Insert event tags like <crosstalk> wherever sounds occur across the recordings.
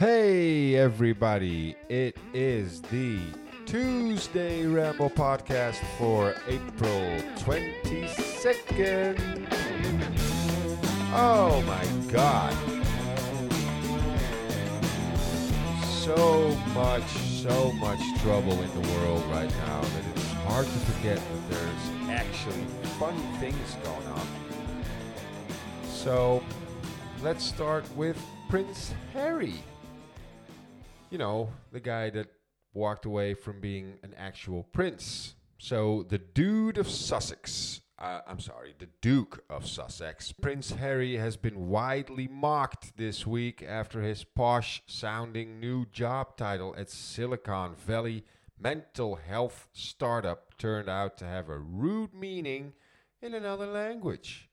Hey, everybody. It is the Tuesday Ramble podcast for April 22nd. Oh my God. So much, so much trouble in the world right now that it's hard to forget that there's actually fun things going on. So let's start with Prince Harry. You know, the guy that walked away from being an actual prince. So the Dude of Sussex, uh, I'm sorry, the Duke of Sussex, Prince Harry has been widely mocked this week after his posh sounding new job title at Silicon Valley mental health startup turned out to have a rude meaning in another language.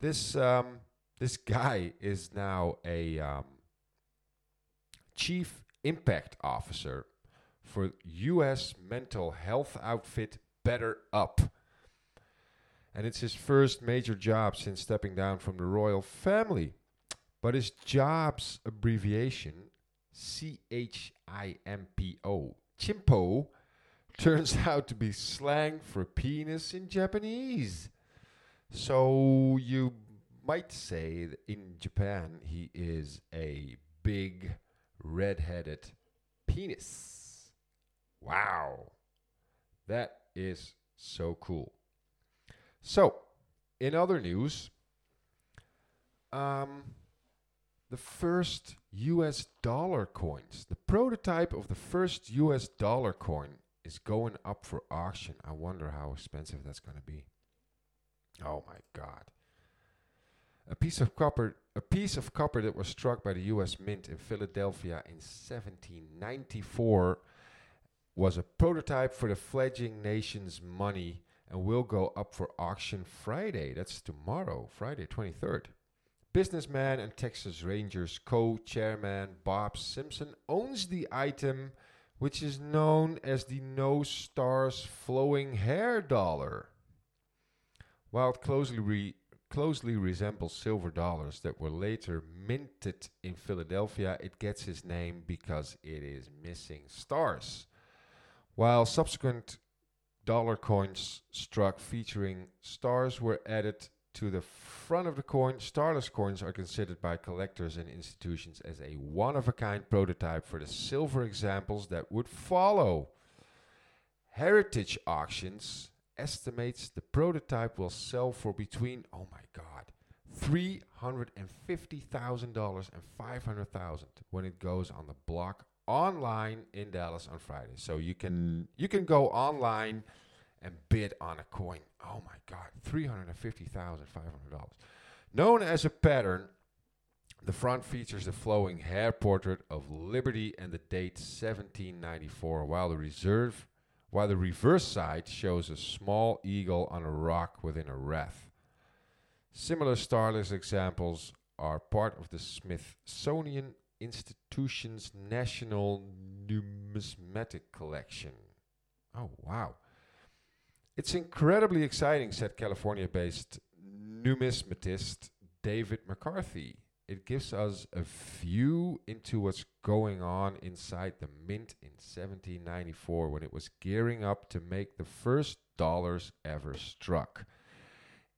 This um, this guy is now a um, chief impact officer for U.S. mental health outfit Better Up, and it's his first major job since stepping down from the royal family. But his job's abbreviation, C H I M P O, Chimpo, turns <laughs> out to be slang for penis in Japanese. So you might say that in Japan he is a big red-headed penis. Wow. That is so cool. So, in other news, um, the first US dollar coins, the prototype of the first US dollar coin is going up for auction. I wonder how expensive that's going to be. Oh my god. A piece of copper a piece of copper that was struck by the US Mint in Philadelphia in 1794 was a prototype for the fledgling nation's money and will go up for auction Friday. That's tomorrow, Friday 23rd. Businessman and Texas Rangers co-chairman Bob Simpson owns the item which is known as the No Stars Flowing Hair Dollar. While closely, re- closely resembles silver dollars that were later minted in Philadelphia, it gets its name because it is missing stars. While subsequent dollar coins struck featuring stars were added to the front of the coin, starless coins are considered by collectors and institutions as a one of a kind prototype for the silver examples that would follow. Heritage Auctions estimates the prototype will sell for between, oh my God, $350,000 and 500,000 when it goes on the block online in Dallas on Friday. So you can you can go online and bid on a coin. Oh my God, $350,500. Known as a pattern, the front features the flowing hair portrait of Liberty and the date 1794, while the reserve while the reverse side shows a small eagle on a rock within a wreath. Similar starless examples are part of the Smithsonian Institution's National Numismatic Collection. Oh, wow. It's incredibly exciting, said California based numismatist David McCarthy. It gives us a view into what's going on inside the mint in 1794 when it was gearing up to make the first dollars ever struck.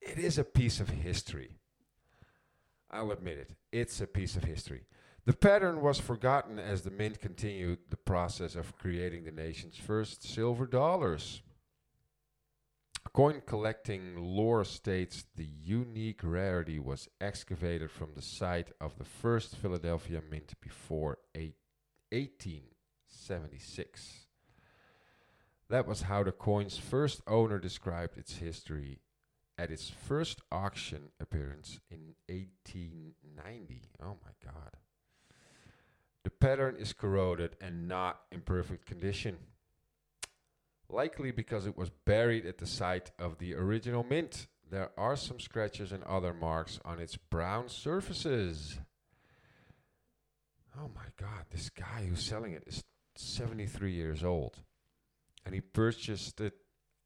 It is a piece of history. I'll admit it, it's a piece of history. The pattern was forgotten as the mint continued the process of creating the nation's first silver dollars. Coin collecting lore states the unique rarity was excavated from the site of the first Philadelphia mint before eight, 1876. That was how the coin's first owner described its history at its first auction appearance in 1890. Oh my god. The pattern is corroded and not in perfect condition likely because it was buried at the site of the original mint. There are some scratches and other marks on its brown surfaces. Oh my god, this guy who's selling it is 73 years old. And he purchased it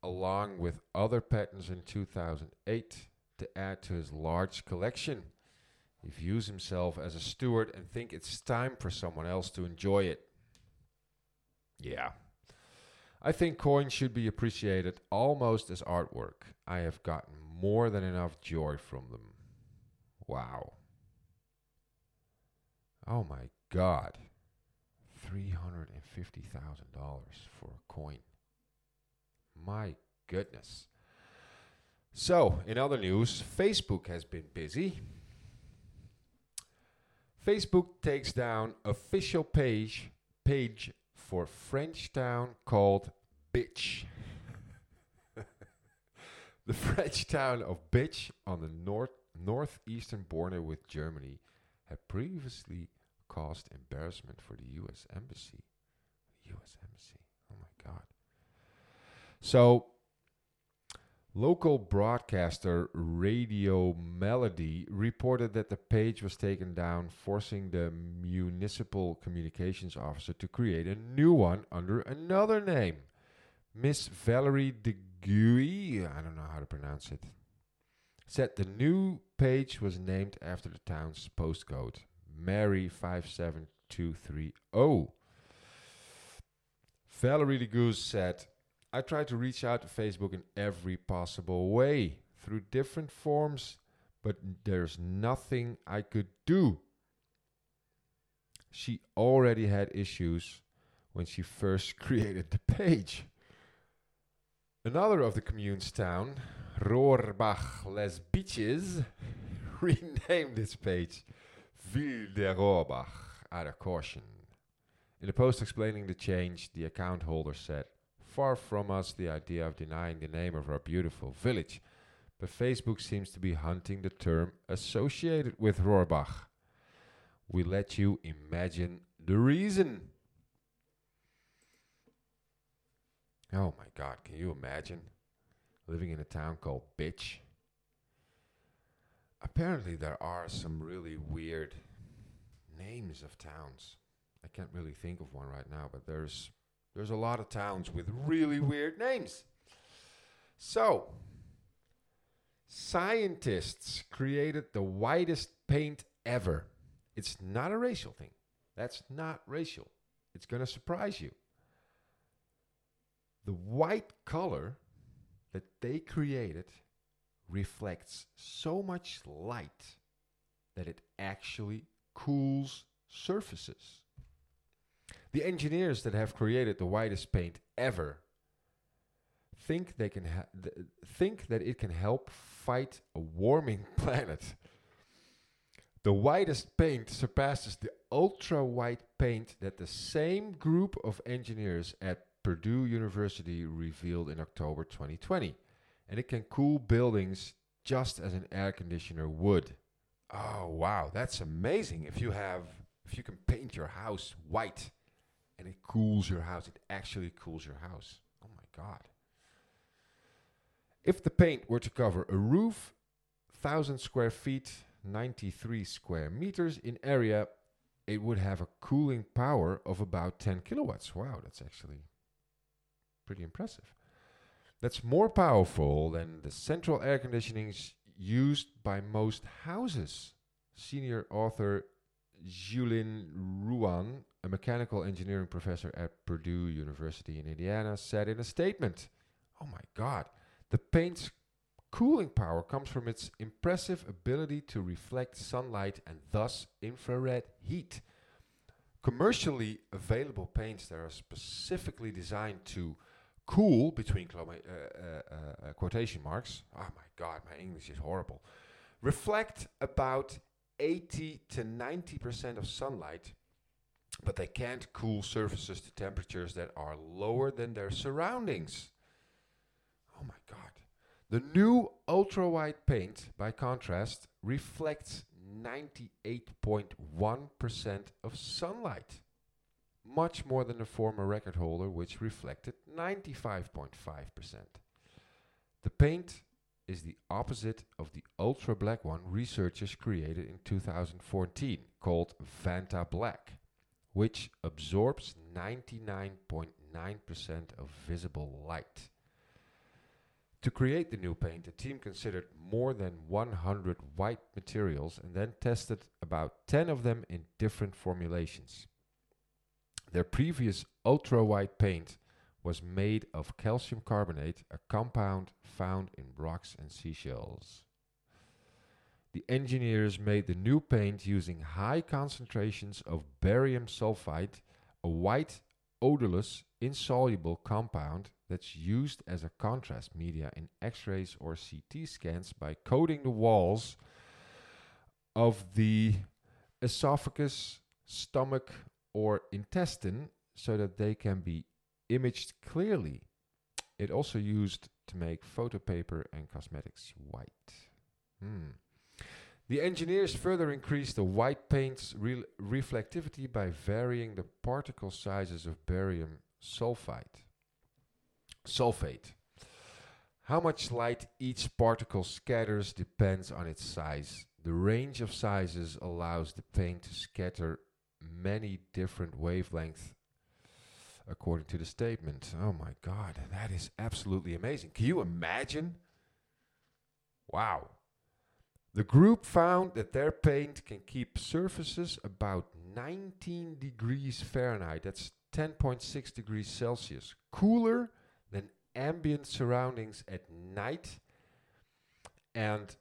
along with other patents in 2008 to add to his large collection. He views himself as a steward and think it's time for someone else to enjoy it. Yeah. I think coins should be appreciated almost as artwork. I have gotten more than enough joy from them. Wow. Oh my god. $350,000 for a coin. My goodness. So, in other news, Facebook has been busy. Facebook takes down official page page for French town called Bitch. <laughs> the French town of Bitch on the north northeastern border with Germany had previously caused embarrassment for the US embassy. US embassy. Oh my god. So Local broadcaster Radio Melody reported that the page was taken down, forcing the municipal communications officer to create a new one under another name. Miss Valerie de Guy, I don't know how to pronounce it, said the new page was named after the town's postcode, Mairie 57230. Valerie de Goose said, I try to reach out to Facebook in every possible way through different forms, but there's nothing I could do. She already had issues when she first <laughs> created the page. Another of the commune's town, Rohrbach Les Beaches, <laughs> renamed its page Ville de Rohrbach out of caution. In a post explaining the change, the account holder said, Far from us the idea of denying the name of our beautiful village, but Facebook seems to be hunting the term associated with Rohrbach. We let you imagine the reason. Oh my god, can you imagine living in a town called Bitch? Apparently, there are some really weird names of towns. I can't really think of one right now, but there's there's a lot of towns with really weird names. So, scientists created the whitest paint ever. It's not a racial thing. That's not racial. It's going to surprise you. The white color that they created reflects so much light that it actually cools surfaces. The engineers that have created the whitest paint ever think they can ha- th- think that it can help fight a warming <laughs> planet. The whitest paint surpasses the ultra white paint that the same group of engineers at Purdue University revealed in October 2020. And it can cool buildings just as an air conditioner would. Oh wow, that's amazing. If you have if you can paint your house white and it cools your house. It actually cools your house. Oh my God. If the paint were to cover a roof, 1000 square feet, 93 square meters in area, it would have a cooling power of about 10 kilowatts. Wow, that's actually pretty impressive. That's more powerful than the central air conditionings used by most houses. Senior author Xiulin Ruan a mechanical engineering professor at Purdue University in Indiana, said in a statement Oh my God, the paint's cooling power comes from its impressive ability to reflect sunlight and thus infrared heat. Commercially available paints that are specifically designed to cool, between uh, uh, uh, uh, quotation marks, oh my God, my English is horrible, reflect about 80 to 90% of sunlight but they can't cool surfaces to temperatures that are lower than their surroundings. Oh my god. The new ultra white paint, by contrast, reflects 98.1% of sunlight, much more than the former record holder, which reflected 95.5%. The paint is the opposite of the ultra black one researchers created in 2014, called Vantablack which absorbs 99.9% of visible light. To create the new paint, the team considered more than 100 white materials and then tested about 10 of them in different formulations. Their previous ultra white paint was made of calcium carbonate, a compound found in rocks and seashells. The engineers made the new paint using high concentrations of barium sulfide, a white, odorless, insoluble compound that's used as a contrast media in X rays or CT scans by coating the walls of the esophagus, stomach, or intestine so that they can be imaged clearly. It also used to make photo paper and cosmetics white. Hmm. The engineers further increased the white paint's re reflectivity by varying the particle sizes of barium sulfide. Sulfate. How much light each particle scatters depends on its size. The range of sizes allows the paint to scatter many different wavelengths according to the statement. Oh my God, that is absolutely amazing. Can you imagine? Wow. The group found that their paint can keep surfaces about 19 degrees Fahrenheit, that's 10.6 degrees Celsius, cooler than ambient surroundings at night, and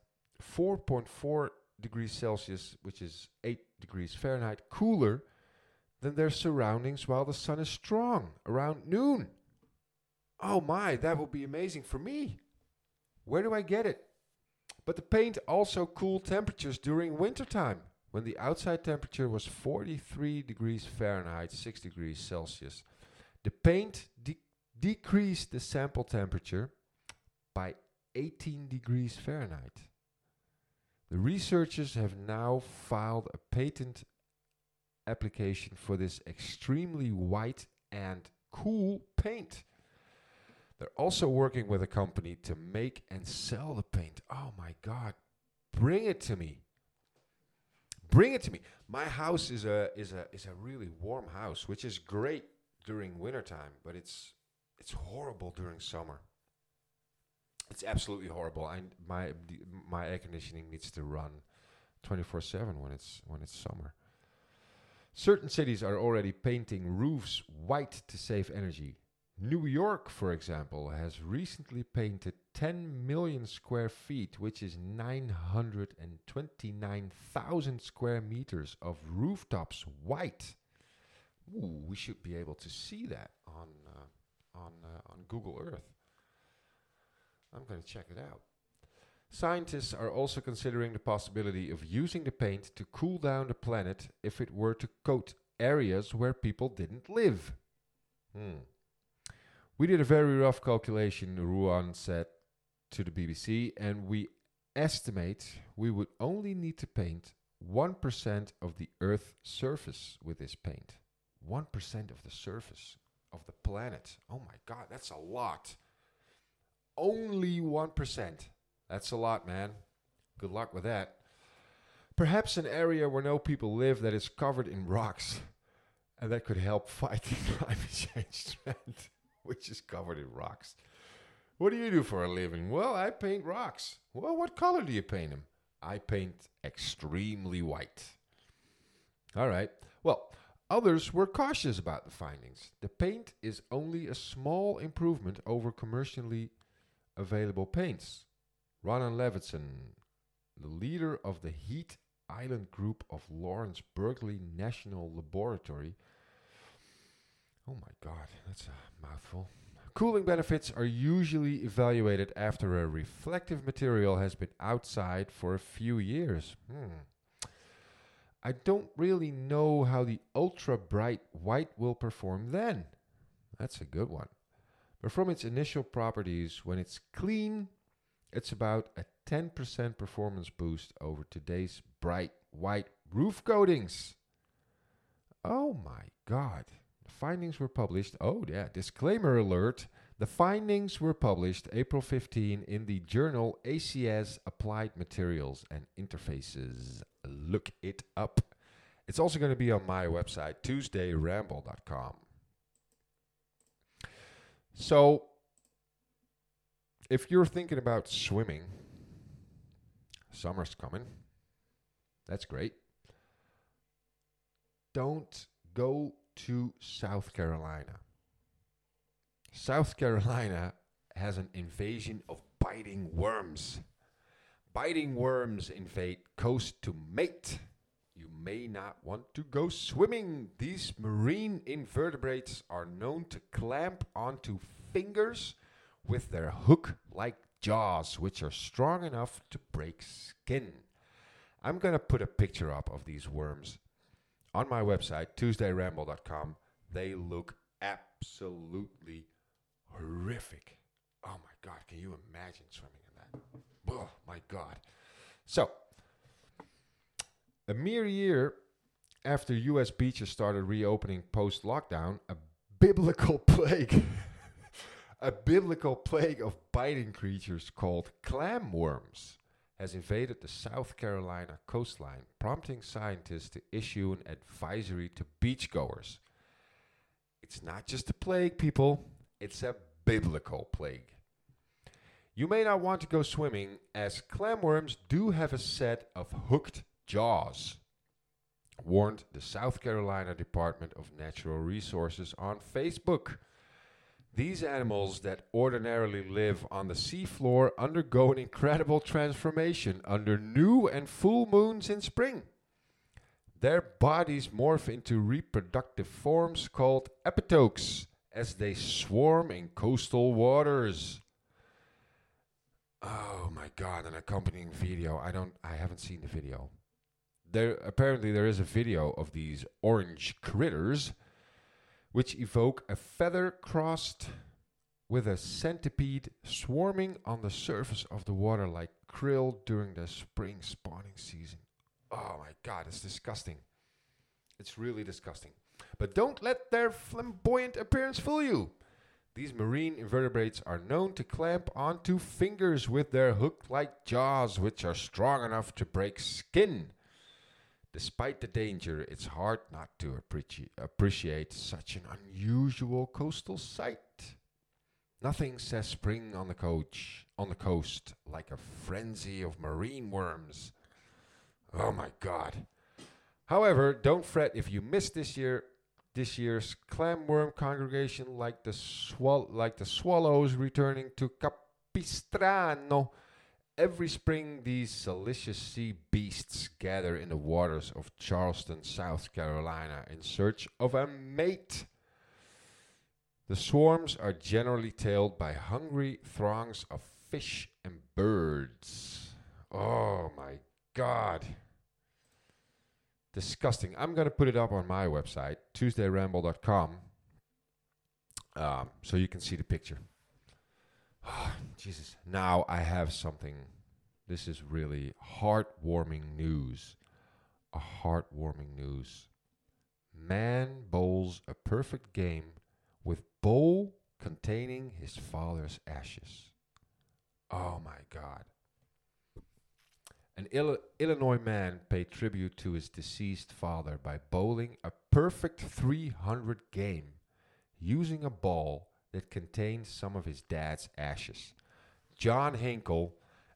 4.4 degrees Celsius, which is 8 degrees Fahrenheit, cooler than their surroundings while the sun is strong around noon. Oh my, that would be amazing for me. Where do I get it? But the paint also cooled temperatures during wintertime when the outside temperature was 43 degrees Fahrenheit, 6 degrees Celsius. The paint de decreased the sample temperature by 18 degrees Fahrenheit. The researchers have now filed a patent application for this extremely white and cool paint. They're also working with a company to make and sell the paint. Oh my God, bring it to me. Bring it to me. My house is a is a is a really warm house, which is great during wintertime, but it's it's horrible during summer. It's absolutely horrible. I my my air conditioning needs to run 24/7 when it's when it's summer. Certain cities are already painting roofs white to save energy. New York, for example, has recently painted 10 million square feet, which is 929,000 square meters of rooftops white. Ooh, we should be able to see that on uh, on uh, on Google Earth. I'm going to check it out. Scientists are also considering the possibility of using the paint to cool down the planet if it were to coat areas where people didn't live. Hmm. We did a very rough calculation, Ruan said to the BBC, and we estimate we would only need to paint 1% of the Earth's surface with this paint. 1% of the surface of the planet. Oh my God, that's a lot. Only 1%. That's a lot, man. Good luck with that. Perhaps an area where no people live that is covered in rocks. <laughs> And that could help fight the <laughs> climate change trend <laughs> which is covered in rocks. What do you do for a living? Well, I paint rocks. Well, what color do you paint them? I paint extremely white. All right. Well, others were cautious about the findings. The paint is only a small improvement over commercially available paints. Ronnen Levinson, the leader of the Heat Island group of Lawrence Berkeley National Laboratory, Oh my god, that's a mouthful. Cooling benefits are usually evaluated after a reflective material has been outside for a few years. Hmm. I don't really know how the ultra bright white will perform then. That's a good one. But from its initial properties, when it's clean, it's about a 10% performance boost over today's bright white roof coatings. Oh my god findings were published. Oh, yeah, disclaimer alert. The findings were published April 15 in the journal ACS Applied Materials and Interfaces. Look it up. It's also going to be on my website, tuesdayramble.com. So, if you're thinking about swimming, summer's coming. That's great. Don't go to South Carolina. South Carolina has an invasion of biting worms. Biting worms invade coast to mate. You may not want to go swimming. These marine invertebrates are known to clamp onto fingers with their hook like jaws, which are strong enough to break skin. I'm going to put a picture up of these worms on my website, tuesdayramble.com. They look absolutely horrific. Oh my God, can you imagine swimming in that? Oh my God. So, a mere year after US beaches started reopening post lockdown, a biblical <laughs> plague, a biblical plague of biting creatures called clam worms has invaded the South Carolina coastline, prompting scientists to issue an advisory to beachgoers. It's not just a plague, people, it's a biblical plague. You may not want to go swimming, as clamworms do have a set of hooked jaws, warned the South Carolina Department of Natural Resources on Facebook. These animals that ordinarily live on the seafloor undergo an incredible transformation under new and full moons in spring. Their bodies morph into reproductive forms called epitokes as they swarm in coastal waters. Oh my god, an accompanying video. I don't I haven't seen the video. There apparently there is a video of these orange critters which evoke a feather crossed with a centipede swarming on the surface of the water like krill during the spring spawning season. Oh my god, it's disgusting. It's really disgusting. But don't let their flamboyant appearance fool you. These marine invertebrates are known to clamp onto fingers with their hook like jaws, which are strong enough to break skin. Despite the danger, it's hard not to appreci- appreciate such an unusual coastal sight. Nothing says spring on the coach on the coast like a frenzy of marine worms. Oh my god. However, don't fret if you miss this year this year's clamworm congregation like the swall like the swallows returning to Capistrano Every spring, these salacious sea beasts gather in the waters of Charleston, South Carolina, in search of a mate. The swarms are generally tailed by hungry throngs of fish and birds. Oh my god. Disgusting. I'm going to put it up on my website, tuesdayramble.com, um, so you can see the picture. <sighs> Jesus. Now I have something. This is really heartwarming news. A heartwarming news. Man bowls a perfect game with bowl containing his father's ashes. Oh my God. An Ill- Illinois man paid tribute to his deceased father by bowling a perfect 300 game using a ball that contained some of his dad's ashes. John Hinkle,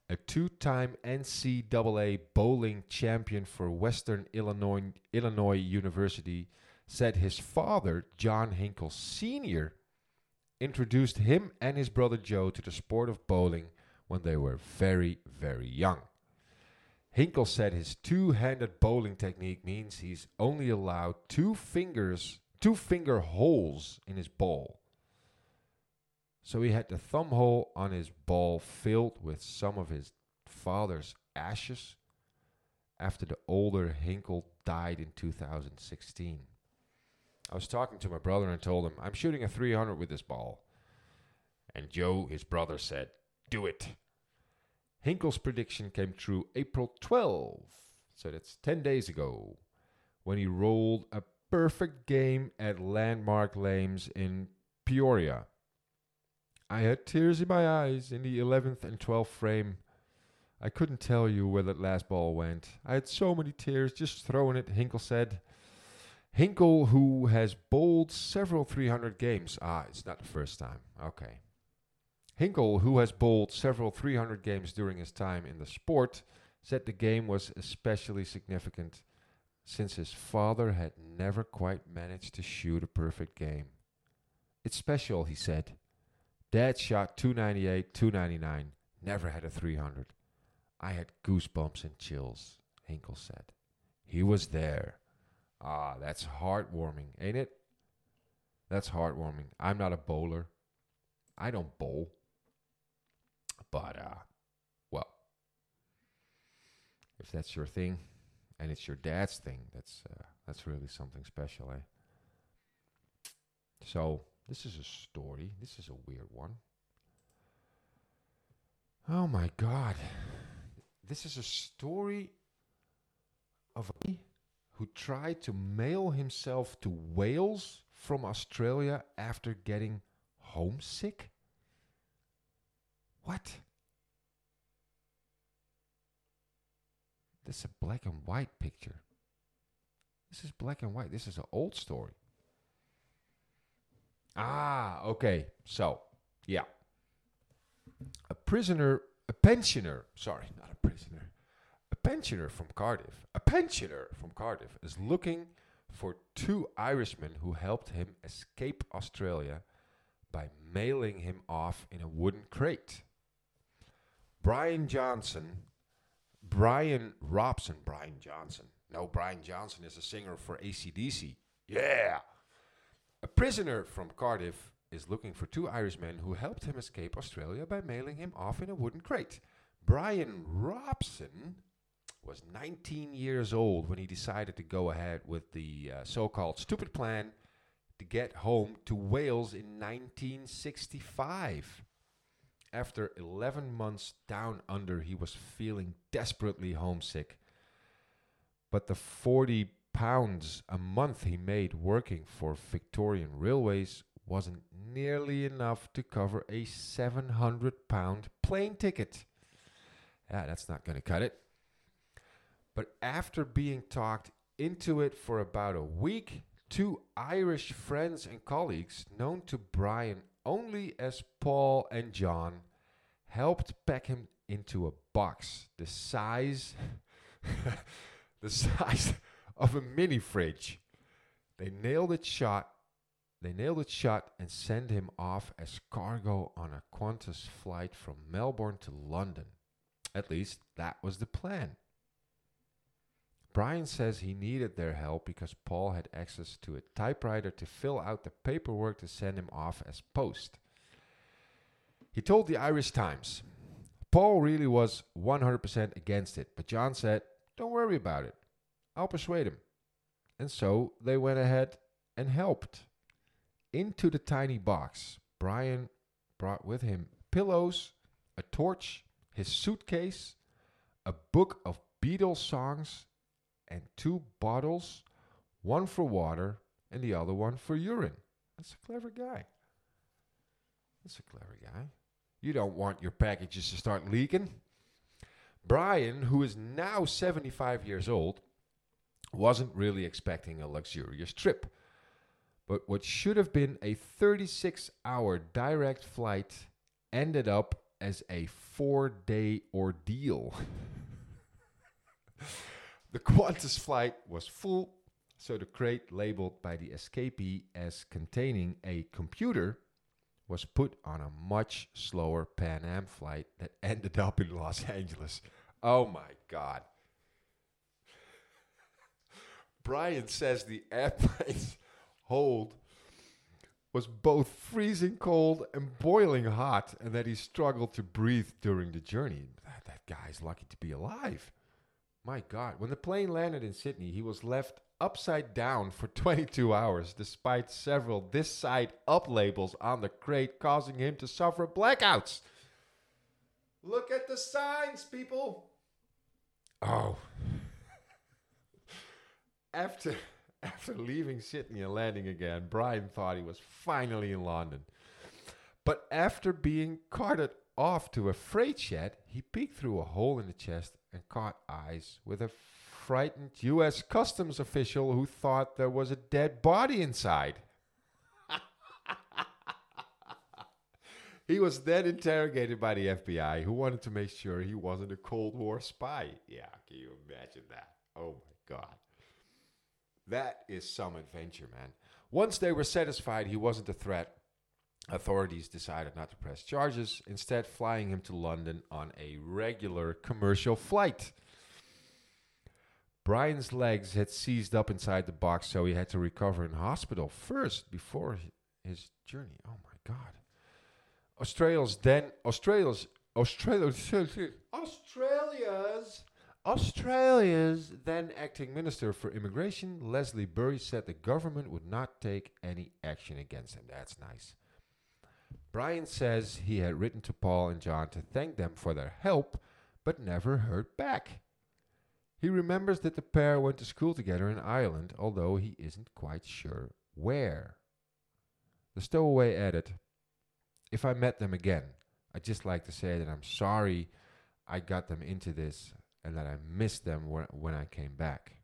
a two time NCAA bowling champion for Western Illinois, Illinois University, said his father, John Hinkle Sr., introduced him and his brother Joe to the sport of bowling when they were very, very young. Hinkle said his two handed bowling technique means he's only allowed two fingers, two finger holes in his ball. So he had the thumb hole on his ball filled with some of his father's ashes after the older Hinkle died in 2016. I was talking to my brother and told him, I'm shooting a 300 with this ball. And Joe, his brother, said, Do it. Hinkle's prediction came true April 12, so that's 10 days ago, when he rolled a perfect game at Landmark Lanes in Peoria. I had tears in my eyes in the 11th and 12th frame. I couldn't tell you where that last ball went. I had so many tears just throwing it, Hinkle said. Hinkle, who has bowled several 300 games. Ah, it's not the first time. Okay. Hinkle, who has bowled several 300 games during his time in the sport, said the game was especially significant since his father had never quite managed to shoot a perfect game. It's special, he said. Dad shot 298, 299, never had a 300. I had goosebumps and chills, Hinkle said. He was there. Ah, that's heartwarming, ain't it? That's heartwarming. I'm not a bowler. I don't bowl. But, uh, well, if that's your thing and it's your dad's thing, that's, uh, that's really something special, eh? So, this is a story. This is a weird one. Oh my God. This is a story of a who tried to mail himself to Wales from Australia after getting homesick? What? This is a black and white picture. This is black and white. This is an old story. Ah, okay. So, yeah. A prisoner, a pensioner, sorry, not a prisoner, a pensioner from Cardiff, a pensioner from Cardiff is looking for two Irishmen who helped him escape Australia by mailing him off in a wooden crate. Brian Johnson, Brian Robson, Brian Johnson. No, Brian Johnson is a singer for ACDC. Yeah. A prisoner from Cardiff is looking for two Irishmen who helped him escape Australia by mailing him off in a wooden crate. Brian Robson was 19 years old when he decided to go ahead with the uh, so called stupid plan to get home to Wales in 1965. After 11 months down under, he was feeling desperately homesick. But the 40 pounds a month he made working for Victorian Railways wasn't nearly enough to cover a 700 pound plane ticket. Yeah, that's not going to cut it. But after being talked into it for about a week, two Irish friends and colleagues, known to Brian only as Paul and John, helped pack him into a box the size <laughs> the size of a mini fridge. They nailed it shut. They nailed it shut and sent him off as cargo on a Qantas flight from Melbourne to London. At least that was the plan. Brian says he needed their help because Paul had access to a typewriter to fill out the paperwork to send him off as post. He told the Irish Times, Paul really was 100% against it, but John said, Don't worry about it. I'll persuade him. And so they went ahead and helped. Into the tiny box, Brian brought with him pillows, a torch, his suitcase, a book of Beatles songs, and two bottles, one for water and the other one for urine. That's a clever guy. That's a clever guy. You don't want your packages to start leaking. Brian, who is now 75 years old, wasn't really expecting a luxurious trip. But what should have been a 36 hour direct flight ended up as a four day ordeal. <laughs> The Qantas flight was full, so the crate labeled by the escapee as containing a computer was put on a much slower Pan Am flight that <laughs> ended up in Los Angeles. Oh my God. Brian says the airplane's hold was both freezing cold and boiling hot, and that he struggled to breathe during the journey. That, that guy's lucky to be alive. My God, when the plane landed in Sydney, he was left upside down for <laughs> 22 hours, despite several this side up labels on the crate causing him to suffer blackouts. Look at the signs, people. Oh. After <laughs> after leaving Sydney and landing again, Brian thought he was finally in London. But after being carted off to a freight shed, he peeked through a hole in the chest and caught eyes with a frightened U.S. customs official who thought there was a dead body inside. <laughs> He was then interrogated by the FBI, who wanted to make sure he wasn't a Cold War spy. Yeah, can you imagine that? Oh my God. That is some adventure, man. Once they were satisfied he wasn't a threat, authorities decided not to press charges, instead, flying him to London on a regular commercial flight. Brian's legs had seized up inside the box, so he had to recover in hospital first before his journey. Oh my God. Australia's then Australia's Australia's <laughs> Australia's Australia's then acting minister for immigration, Leslie Bury, said the government would not take any action against him. That's nice. Brian says he had written to Paul and John to thank them for their help, but never heard back. He remembers that the pair went to school together in Ireland, although he isn't quite sure where. The stowaway added, If I met them again, I'd just like to say that I'm sorry I got them into this and that I missed them when I came back.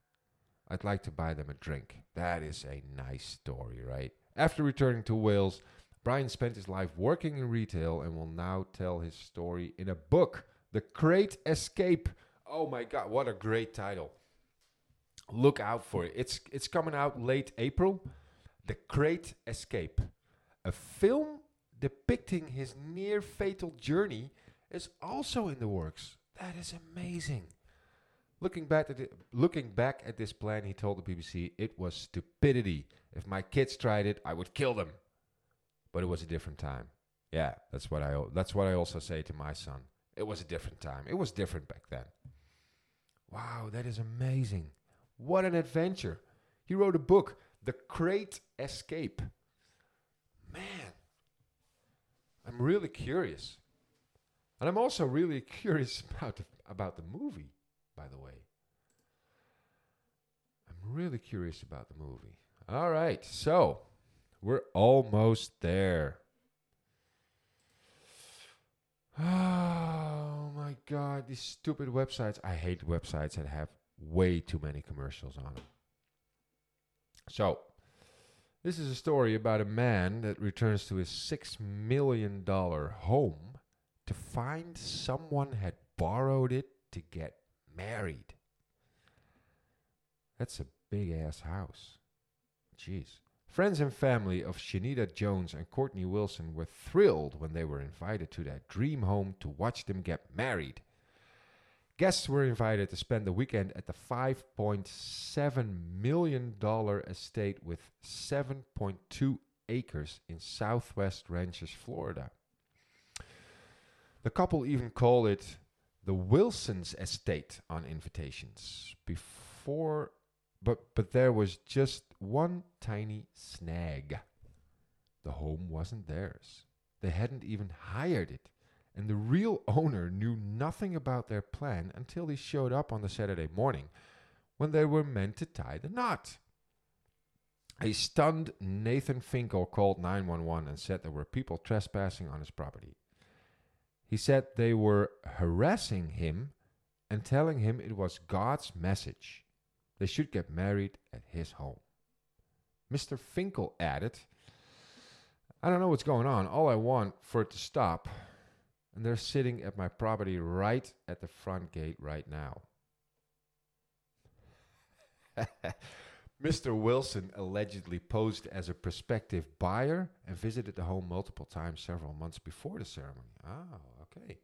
I'd like to buy them a drink. That is a nice story, right? After returning to Wales, Brian spent his life working in retail and will now tell his story in a book, The Great Escape Oh my god, what a great title. Look out for it. It's it's coming out late April. The Great Escape. A film depicting his near fatal journey is also in the works. That is amazing. Looking back at it, looking back at this plan, he told the BBC, "It was stupidity. If my kids tried it, I would kill them." But it was a different time. Yeah, that's what I that's what I also say to my son. It was a different time. It was different back then. Wow, that is amazing. What an adventure. He wrote a book, The Great Escape. Man, I'm really curious. And I'm also really <laughs> curious about the, about the movie, by the way. I'm really curious about the movie. All right, so we're almost there. <sighs> Oh my god, these stupid websites. I hate websites that have way too many commercials on them. So, this is a story about a man that returns to his $6 million home to find someone had borrowed it to get married. That's a big ass house. Jeez. Friends and family of Shanita Jones and Courtney Wilson were thrilled when they were invited to their dream home to watch them get married. Guests were invited to spend the weekend at the $5.7 million estate with 7.2 acres in southwest Ranches, Florida. The couple even called it the Wilson's Estate on invitations. Before but but there was just one tiny snag. The home wasn't theirs. They hadn't even hired it. And the real owner knew nothing about their plan until he showed up on the Saturday morning when they were meant to tie the knot. A stunned Nathan Finkel called 911 and said there were people trespassing on his property. He said they were harassing him and telling him it was God's message. They should get married at his home. Mr. Finkel added, I don't know what's going on. All I want for it to stop. And they're sitting at my property right at the front gate right now. <laughs> Mr. Wilson allegedly posed as a prospective buyer and visited the home multiple times several months before the ceremony. Oh, okay.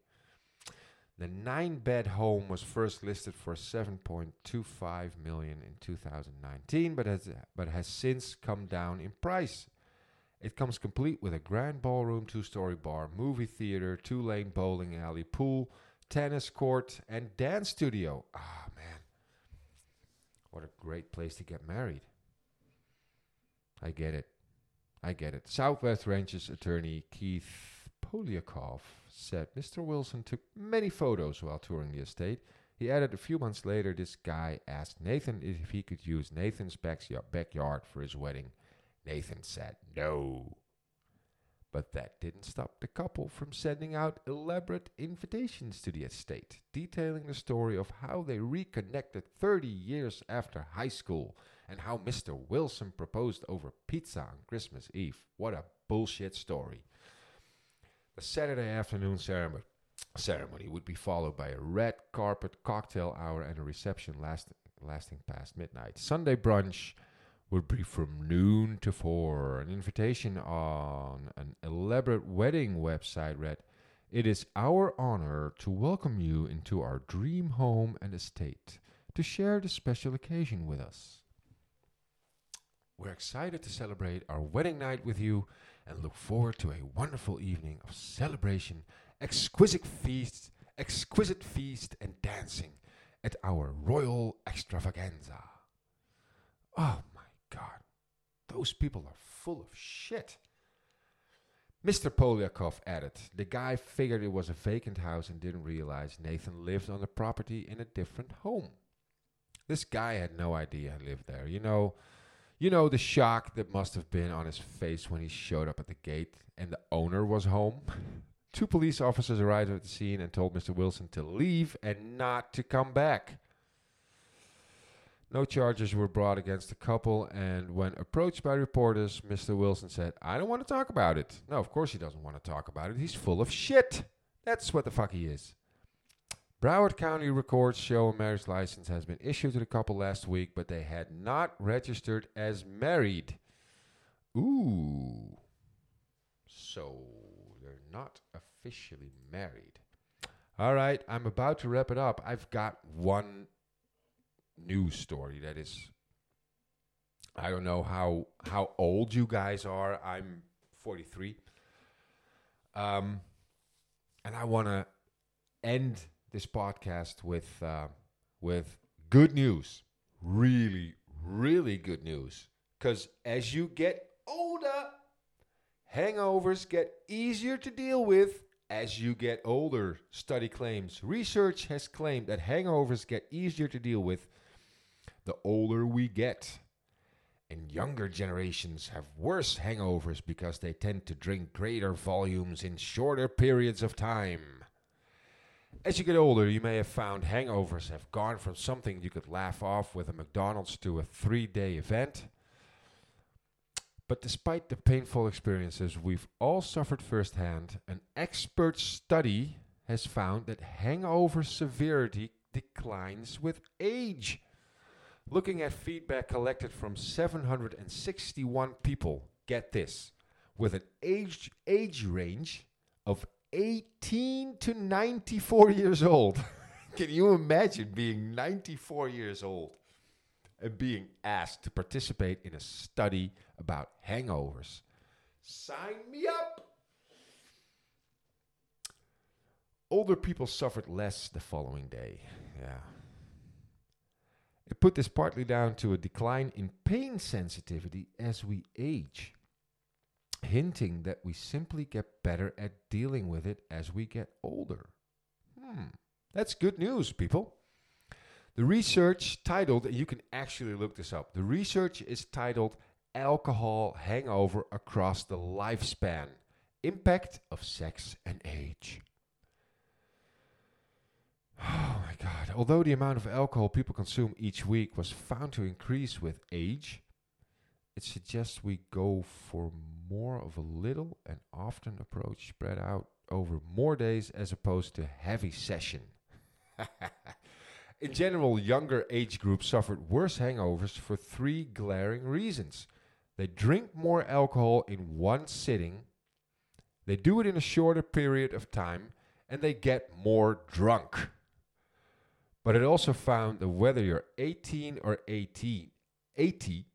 The nine-bed home was first listed for 7.25 million in 2019, but has but has since come down in price. It comes complete with a grand ballroom, two-story bar, movie theater, two-lane bowling alley, pool, tennis court, and dance studio. Ah, man. What a great place to get married. I get it. I get it. Southwest Ranches attorney Keith Poliakoff said Mr. Wilson took many photos while touring the estate. He added a few months later, this guy asked Nathan if he could use Nathan's backyard for his wedding. Nathan said no. But that didn't stop the couple from sending out elaborate invitations to the estate, detailing the story of how they reconnected 30 years after high school and how Mr. Wilson proposed over pizza on Christmas Eve. What a bullshit story. The Saturday afternoon ceremony ceremony would be followed by a red carpet cocktail hour and a reception last, lasting past midnight. Sunday brunch would be from noon to 4. An invitation on an elaborate wedding website read, It is our honor to welcome you into our dream home and estate to share the special occasion with us. We're excited to celebrate our wedding night with you and look forward to a wonderful evening of celebration, exquisite feasts, exquisite feast and dancing at our royal extravaganza. Oh my god. Those people are full of shit. Mr. Poliakoff added, the guy figured it was a vacant house and didn't realize Nathan lived on the property in a different home. This guy had no idea he lived there. You know, you know the shock that must have been on his face when he showed up at the gate and the owner was home. <laughs> Two police officers arrived at the scene and told Mr. Wilson to leave and not to come back. No charges were brought against the couple, and when approached by reporters, Mr. Wilson said, I don't want to talk about it. No, of course he doesn't want to talk about it. He's full of shit. That's what the fuck he is. Broward County records show a marriage license has been issued to the couple last week, but they had not registered as married. Ooh. So they're not officially married. All right, I'm about to wrap it up. I've got one news story that is I don't know how how old you guys are. I'm 43. Um and I want to end this podcast with uh, with good news. Really really good news cuz as you get older hangovers get easier to deal with as you get older. Study claims research has claimed that hangovers get easier to deal with the older we get. And younger generations have worse hangovers because they tend to drink greater volumes in shorter periods of time. As you get older, you may have found hangovers have gone from something you could laugh off with a McDonald's to a three day event. But despite the painful experiences we've all suffered firsthand, an expert study has found that hangover severity declines with age. Looking at feedback collected from 761 people, get this, with an age, age range of 18 to 94 years old. <laughs> Can you imagine being 94 years old and being asked to participate in a study about hangovers? Sign me up! Older people suffered less the following day. Yeah. It put this partly down to a decline in pain sensitivity as we age, hinting that we simply get better at dealing with it as we get older. Hmm, that's good news, people. The research titled, you can actually look this up, the research is titled Alcohol Hangover Across the Lifespan Impact of Sex and Age. Oh my God. Although the amount of alcohol people consume each week was found to increase with age, it suggests we go for more of a little and often approach spread out over more days as opposed to heavy session. <laughs> In general, younger age groups suffered worse hangovers for three glaring reasons. They drink more alcohol in one sitting, they do it in a shorter period of time, and they get more drunk. But it also found that whether you're 18 or 18, 80,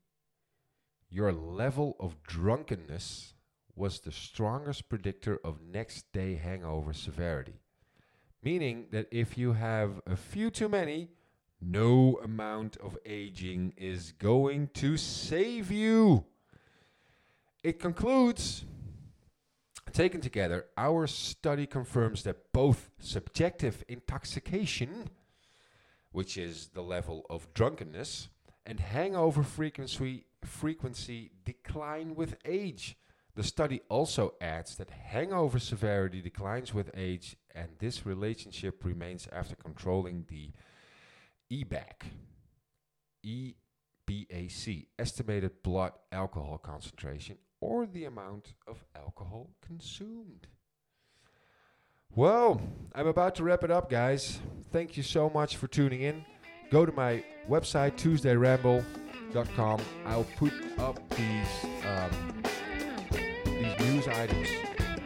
your level of drunkenness was the strongest predictor of next day hangover severity. Meaning that if you have a few too many, no amount of aging is going to save you. It concludes Taken together, our study confirms that both subjective intoxication which is the level of drunkenness, and hangover frequency, frequency decline with age. The study also adds that hangover severity declines with age, and this relationship remains after controlling the EBAC, EBAC, estimated blood alcohol concentration, or the amount of alcohol consumed. Well, I'm about to wrap it up, guys. Thank you so much for tuning in. Go to my website, tuesdayramble.com. I'll put up these um, these news items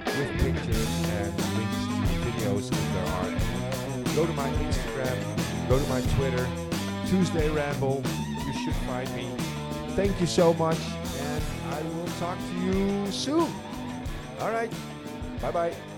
with pictures and links to videos if there are. Go to my Instagram, go to my Twitter, Tuesday Ramble. You should find me. Thank you so much, and I will talk to you soon. All right. Bye bye.